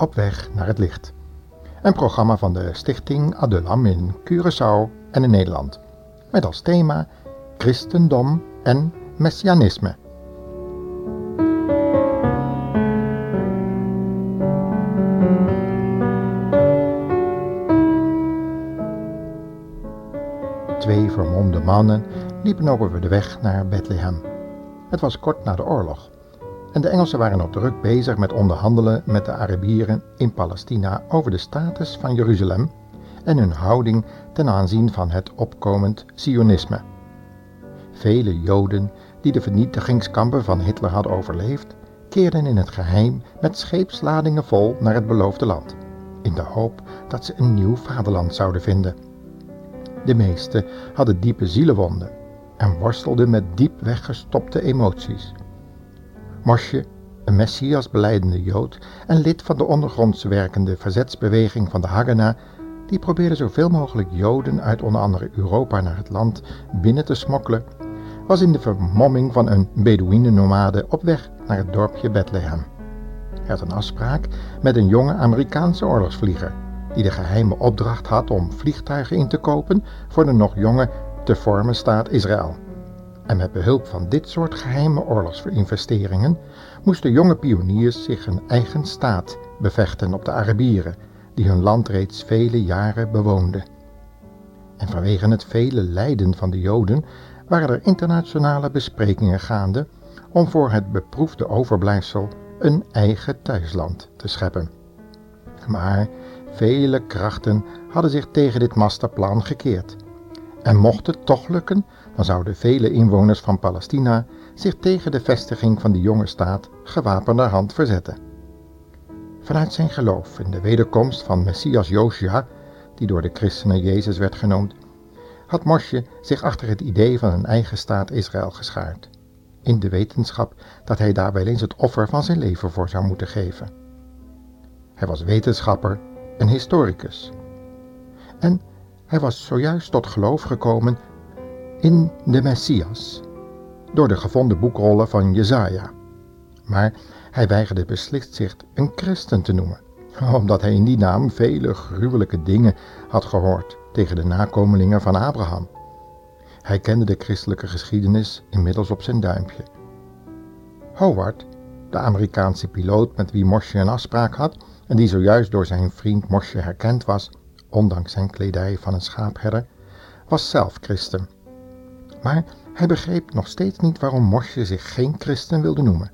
Op weg naar het licht. Een programma van de Stichting Adulam in Curaçao en in Nederland. Met als thema Christendom en Messianisme. Liepen over de weg naar Bethlehem. Het was kort na de oorlog en de Engelsen waren nog druk bezig met onderhandelen met de Arabieren in Palestina over de status van Jeruzalem en hun houding ten aanzien van het opkomend Sionisme. Vele Joden die de vernietigingskampen van Hitler hadden overleefd, keerden in het geheim met scheepsladingen vol naar het beloofde land, in de hoop dat ze een nieuw vaderland zouden vinden. De meesten hadden diepe zielenwonden en worstelden met diep weggestopte emoties. Mosje, een Messias beleidende Jood en lid van de ondergronds werkende verzetsbeweging van de Haganah, die probeerde zoveel mogelijk Joden uit onder andere Europa naar het land binnen te smokkelen, was in de vermomming van een Bedouinennomade op weg naar het dorpje Bethlehem. Hij had een afspraak met een jonge Amerikaanse oorlogsvlieger, die de geheime opdracht had om vliegtuigen in te kopen voor de nog jonge te vormen staat Israël. En met behulp van dit soort geheime oorlogsinvesteringen moesten jonge pioniers zich een eigen staat bevechten op de Arabieren, die hun land reeds vele jaren bewoonden. En vanwege het vele lijden van de Joden waren er internationale besprekingen gaande om voor het beproefde overblijfsel een eigen thuisland te scheppen. Maar vele krachten hadden zich tegen dit masterplan gekeerd. En mocht het toch lukken, dan zouden vele inwoners van Palestina zich tegen de vestiging van die jonge staat gewapenderhand verzetten. Vanuit zijn geloof in de wederkomst van Messias Josia, die door de christenen Jezus werd genoemd, had Mosje zich achter het idee van een eigen staat Israël geschaard, in de wetenschap dat hij daar wel eens het offer van zijn leven voor zou moeten geven. Hij was wetenschapper en historicus. En hij was zojuist tot geloof gekomen in de Messias, door de gevonden boekrollen van Jezaja. Maar hij weigerde beslist zich een christen te noemen, omdat hij in die naam vele gruwelijke dingen had gehoord tegen de nakomelingen van Abraham. Hij kende de christelijke geschiedenis inmiddels op zijn duimpje. Howard, de Amerikaanse piloot met wie Mosje een afspraak had en die zojuist door zijn vriend Mosje herkend was, ondanks zijn kledij van een schaapherder, was zelf christen. Maar hij begreep nog steeds niet waarom Mosje zich geen christen wilde noemen.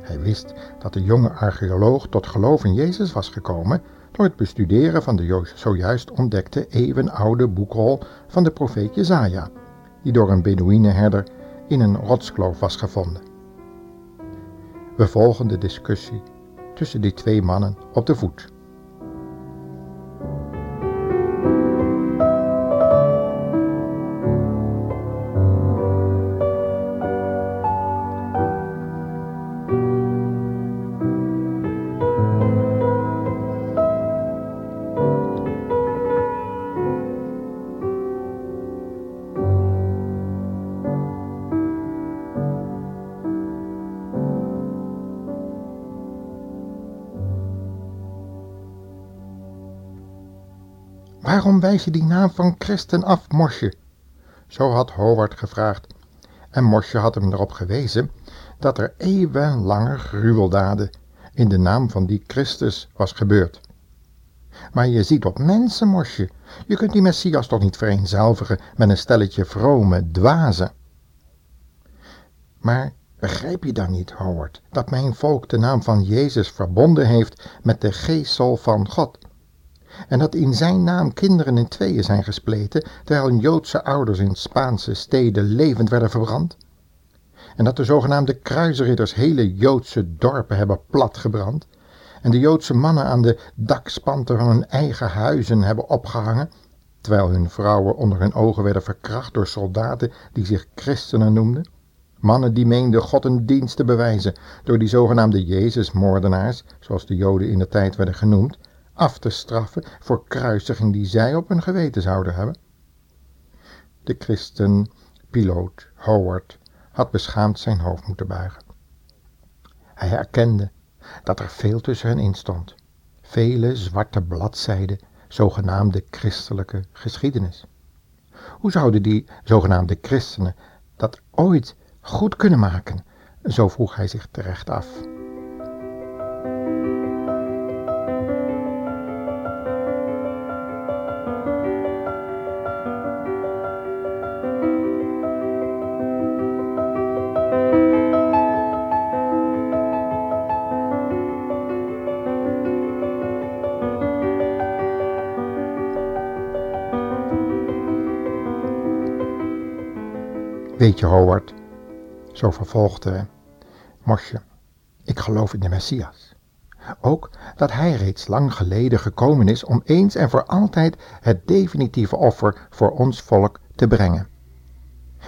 Hij wist dat de jonge archeoloog tot geloof in Jezus was gekomen door het bestuderen van de zojuist ontdekte eeuwenoude boekrol van de profeet Jezaja, die door een Bedouinenherder in een rotskloof was gevonden. We volgen de discussie tussen die twee mannen op de voet. Waarom wijs je die naam van christen af, Mosje? Zo had Howard gevraagd. En Mosje had hem erop gewezen dat er eeuwenlange gruweldaden in de naam van die Christus was gebeurd. Maar je ziet op mensen, Mosje. Je kunt die Messias toch niet vereenzelvigen met een stelletje vrome dwazen. Maar begrijp je dan niet, Howard, dat mijn volk de naam van Jezus verbonden heeft met de geestel van God? En dat in zijn naam kinderen in tweeën zijn gespleten, terwijl Joodse ouders in Spaanse steden levend werden verbrand? En dat de zogenaamde kruisridders hele Joodse dorpen hebben platgebrand? En de Joodse mannen aan de dakspanten van hun eigen huizen hebben opgehangen, terwijl hun vrouwen onder hun ogen werden verkracht door soldaten die zich christenen noemden? Mannen die meenden God een dienst te bewijzen door die zogenaamde Jezusmoordenaars, zoals de Joden in de tijd werden genoemd, af te straffen voor kruisiging die zij op hun geweten zouden hebben. De christen, piloot Howard, had beschaamd zijn hoofd moeten buigen. Hij erkende dat er veel tussen hen in stond. Vele zwarte bladzijden, zogenaamde christelijke geschiedenis. Hoe zouden die zogenaamde christenen dat ooit goed kunnen maken? Zo vroeg hij zich terecht af. Weet je, Howard, zo vervolgde Mosje, ik geloof in de Messias. Ook dat hij reeds lang geleden gekomen is om eens en voor altijd het definitieve offer voor ons volk te brengen.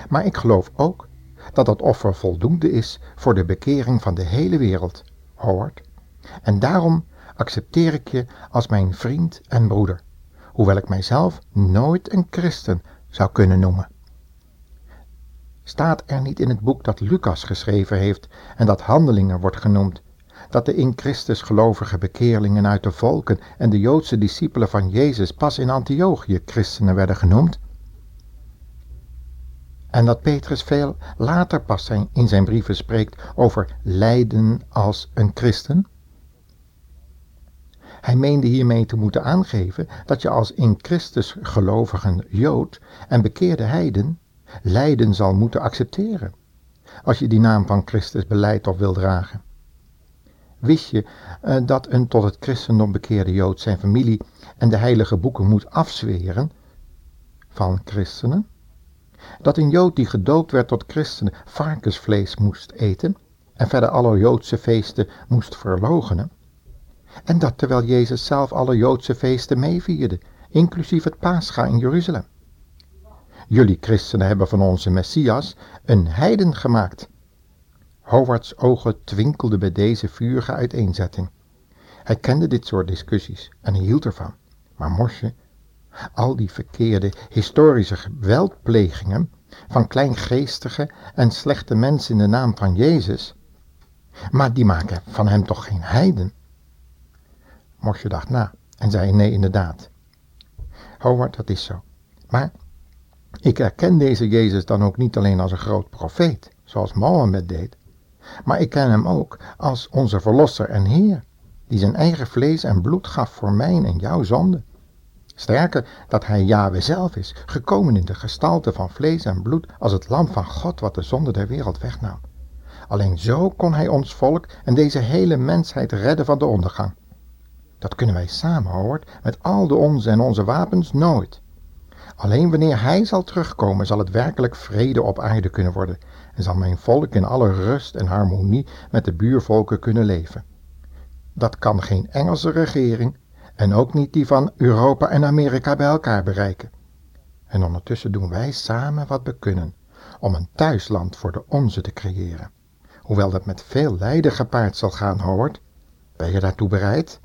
Maar ik geloof ook dat dat offer voldoende is voor de bekering van de hele wereld, Howard. En daarom accepteer ik je als mijn vriend en broeder, hoewel ik mijzelf nooit een christen zou kunnen noemen. Staat er niet in het boek dat Lucas geschreven heeft en dat Handelingen wordt genoemd, dat de in Christus gelovige bekeerlingen uit de volken en de Joodse discipelen van Jezus pas in Antiochië christenen werden genoemd? En dat Petrus veel later pas in zijn brieven spreekt over lijden als een christen? Hij meende hiermee te moeten aangeven dat je als in Christus gelovigen Jood en bekeerde heiden lijden zal moeten accepteren, als je die naam van Christus beleidt of wil dragen. Wist je uh, dat een tot het christendom bekeerde Jood zijn familie en de heilige boeken moet afzweren van christenen? Dat een Jood die gedoopt werd tot christenen varkensvlees moest eten en verder alle Joodse feesten moest verlogenen? En dat terwijl Jezus zelf alle Joodse feesten meevierde, inclusief het Pascha in Jeruzalem. Jullie christenen hebben van onze Messias een heiden gemaakt. Howards ogen twinkelden bij deze vurige uiteenzetting. Hij kende dit soort discussies en hij hield ervan. Maar Mosje, al die verkeerde historische geweldplegingen van kleingeestige en slechte mensen in de naam van Jezus, maar die maken van hem toch geen heiden? Mosje dacht na en zei nee inderdaad. Howard, dat is zo. Maar ik erken deze Jezus dan ook niet alleen als een groot profeet, zoals Mohammed deed, maar ik ken hem ook als onze Verlosser en Heer, die zijn eigen vlees en bloed gaf voor mijn en jouw zonde. Sterker, dat hij Yahweh zelf is, gekomen in de gestalte van vlees en bloed als het lam van God wat de zonde der wereld wegnam. Alleen zo kon hij ons volk en deze hele mensheid redden van de ondergang. Dat kunnen wij samen, hoort, met al de onze en onze wapens nooit. Alleen wanneer Hij zal terugkomen, zal het werkelijk vrede op aarde kunnen worden en zal mijn volk in alle rust en harmonie met de buurvolken kunnen leven. Dat kan geen Engelse regering en ook niet die van Europa en Amerika bij elkaar bereiken. En ondertussen doen wij samen wat we kunnen om een thuisland voor de onze te creëren. Hoewel dat met veel lijden gepaard zal gaan, Howard. Ben je daartoe bereid?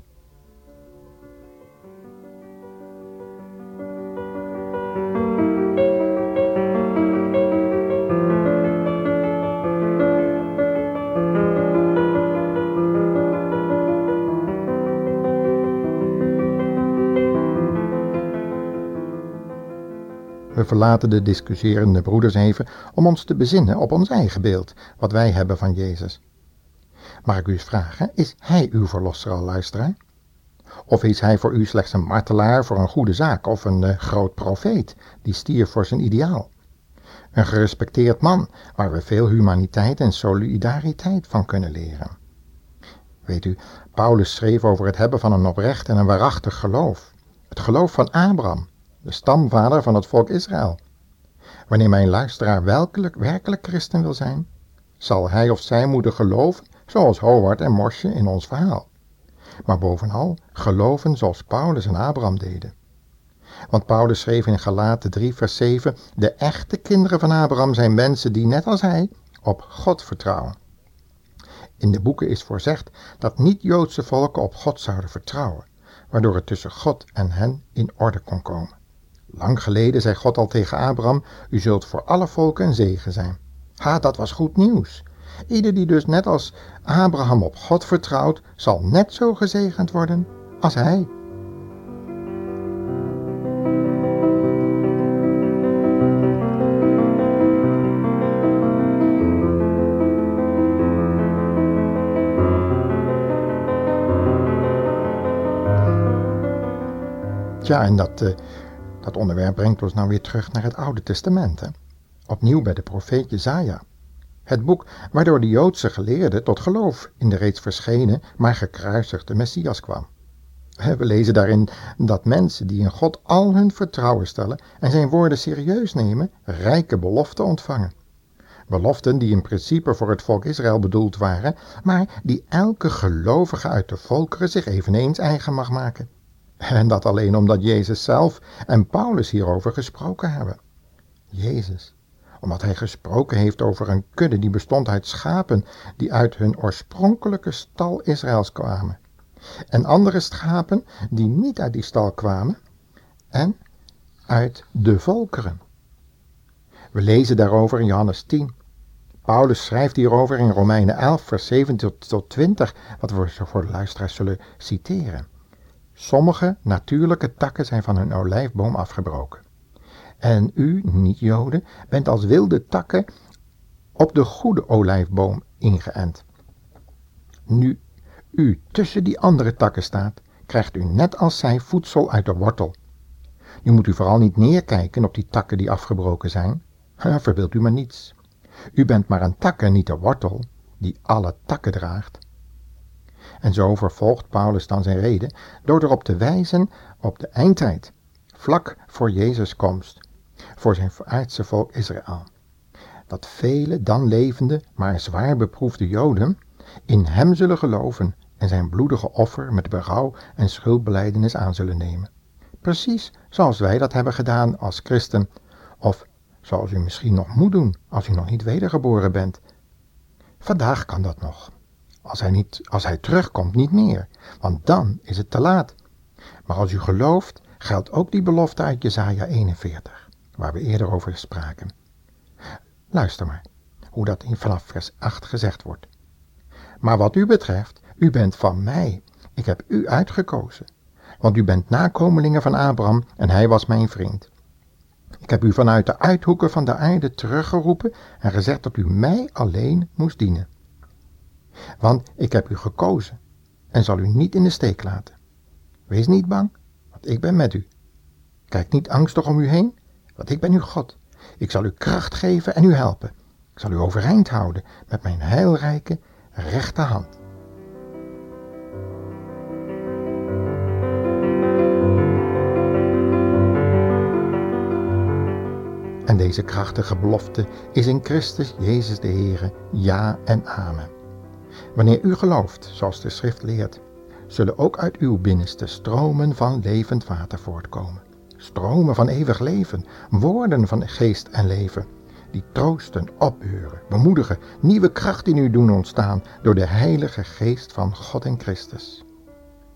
We verlaten de discussierende broeders even om ons te bezinnen op ons eigen beeld, wat wij hebben van Jezus. Mag ik u eens vragen, is Hij uw verlosser al, luisteraar? Of is Hij voor u slechts een martelaar voor een goede zaak of een uh, groot profeet die stierf voor zijn ideaal? Een gerespecteerd man waar we veel humaniteit en solidariteit van kunnen leren. Weet u, Paulus schreef over het hebben van een oprecht en een waarachtig geloof. Het geloof van Abraham, de stamvader van het volk Israël. Wanneer mijn luisteraar werkelijk, werkelijk christen wil zijn, zal hij of zij moeten geloven zoals Howard en Mosje in ons verhaal. Maar bovenal geloven zoals Paulus en Abraham deden. Want Paulus schreef in Galaten 3 vers 7, de echte kinderen van Abraham zijn mensen die net als hij op God vertrouwen. In de boeken is voorzegd dat niet-Joodse volken op God zouden vertrouwen, waardoor het tussen God en hen in orde kon komen. Lang geleden zei God al tegen Abraham: U zult voor alle volken een zegen zijn. Ha, dat was goed nieuws. Ieder die dus net als Abraham op God vertrouwt, zal net zo gezegend worden als hij. Ja, en dat, uh, dat onderwerp brengt ons nou weer terug naar het Oude Testament. Hè? Opnieuw bij de profeet Jezaja. Het boek waardoor de Joodse geleerden tot geloof in de reeds verschenen, maar gekruisigde Messias kwam. We lezen daarin dat mensen die in God al hun vertrouwen stellen en zijn woorden serieus nemen, rijke beloften ontvangen. Beloften die in principe voor het volk Israël bedoeld waren, maar die elke gelovige uit de volkeren zich eveneens eigen mag maken. En dat alleen omdat Jezus zelf en Paulus hierover gesproken hebben. Jezus, omdat hij gesproken heeft over een kudde die bestond uit schapen die uit hun oorspronkelijke stal Israëls kwamen. En andere schapen die niet uit die stal kwamen en uit de volkeren. We lezen daarover in Johannes 10. Paulus schrijft hierover in Romeinen 11, vers 17 tot 20, wat we voor de luisteraars zullen citeren. Sommige natuurlijke takken zijn van hun olijfboom afgebroken. En u, niet-Joden, bent als wilde takken op de goede olijfboom ingeënt. Nu u tussen die andere takken staat, krijgt u net als zij voedsel uit de wortel. Nu moet u vooral niet neerkijken op die takken die afgebroken zijn. Verbeeld u maar niets. U bent maar een tak en niet de wortel, die alle takken draagt. En zo vervolgt Paulus dan zijn reden door erop te wijzen op de eindtijd, vlak voor Jezus' komst, voor zijn aardse volk Israël. Dat vele dan levende, maar zwaar beproefde Joden in hem zullen geloven en zijn bloedige offer met berouw en schuldbeleidenis aan zullen nemen. Precies zoals wij dat hebben gedaan als christen, of zoals u misschien nog moet doen als u nog niet wedergeboren bent. Vandaag kan dat nog. Als hij, niet, als hij terugkomt, niet meer, want dan is het te laat. Maar als u gelooft, geldt ook die belofte uit Jesaja 41, waar we eerder over spraken. Luister maar, hoe dat in vanaf vers 8 gezegd wordt. Maar wat u betreft, u bent van mij, ik heb u uitgekozen, want u bent nakomelingen van Abraham en hij was mijn vriend. Ik heb u vanuit de uithoeken van de aarde teruggeroepen en gezegd dat u mij alleen moest dienen want ik heb u gekozen en zal u niet in de steek laten. Wees niet bang, want ik ben met u. Kijk niet angstig om u heen, want ik ben uw God. Ik zal u kracht geven en u helpen. Ik zal u overeind houden met mijn heilrijke rechterhand. En deze krachtige belofte is in Christus Jezus de Heere, ja en amen. Wanneer u gelooft, zoals de schrift leert, zullen ook uit uw binnenste stromen van levend water voortkomen. Stromen van eeuwig leven, woorden van geest en leven, die troosten, opbeuren, bemoedigen, nieuwe kracht in u doen ontstaan door de heilige geest van God en Christus.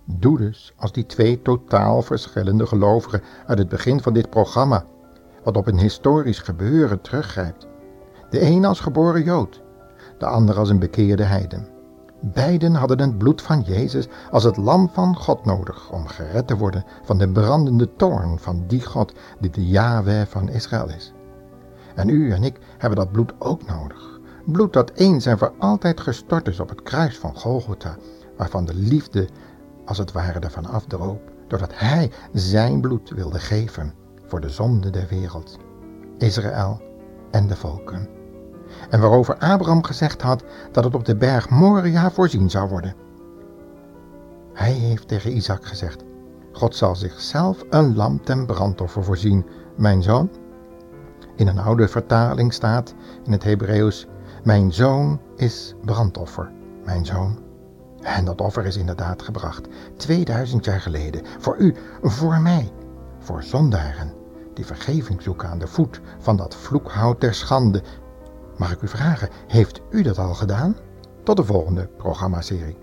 Doe dus als die twee totaal verschillende gelovigen uit het begin van dit programma, wat op een historisch gebeuren teruggrijpt. De een als geboren Jood, de ander als een bekeerde heiden. Beiden hadden het bloed van Jezus als het lam van God nodig om gered te worden van de brandende toorn van die God die de Yahweh van Israël is. En u en ik hebben dat bloed ook nodig. Bloed dat eens en voor altijd gestort is op het kruis van Golgotha, waarvan de liefde als het ware ervan afdroop, doordat Hij zijn bloed wilde geven voor de zonde der wereld, Israël en de volken en waarover Abraham gezegd had dat het op de berg Moria voorzien zou worden. Hij heeft tegen Isaac gezegd, God zal zichzelf een lam ten brandoffer voorzien, mijn zoon. In een oude vertaling staat in het Hebreeuws, mijn zoon is brandoffer, mijn zoon. En dat offer is inderdaad gebracht, 2000 jaar geleden, voor u, voor mij, voor zondaren die vergeving zoeken aan de voet van dat vloekhout der schande Mag ik u vragen, heeft u dat al gedaan? Tot de volgende programmaserie.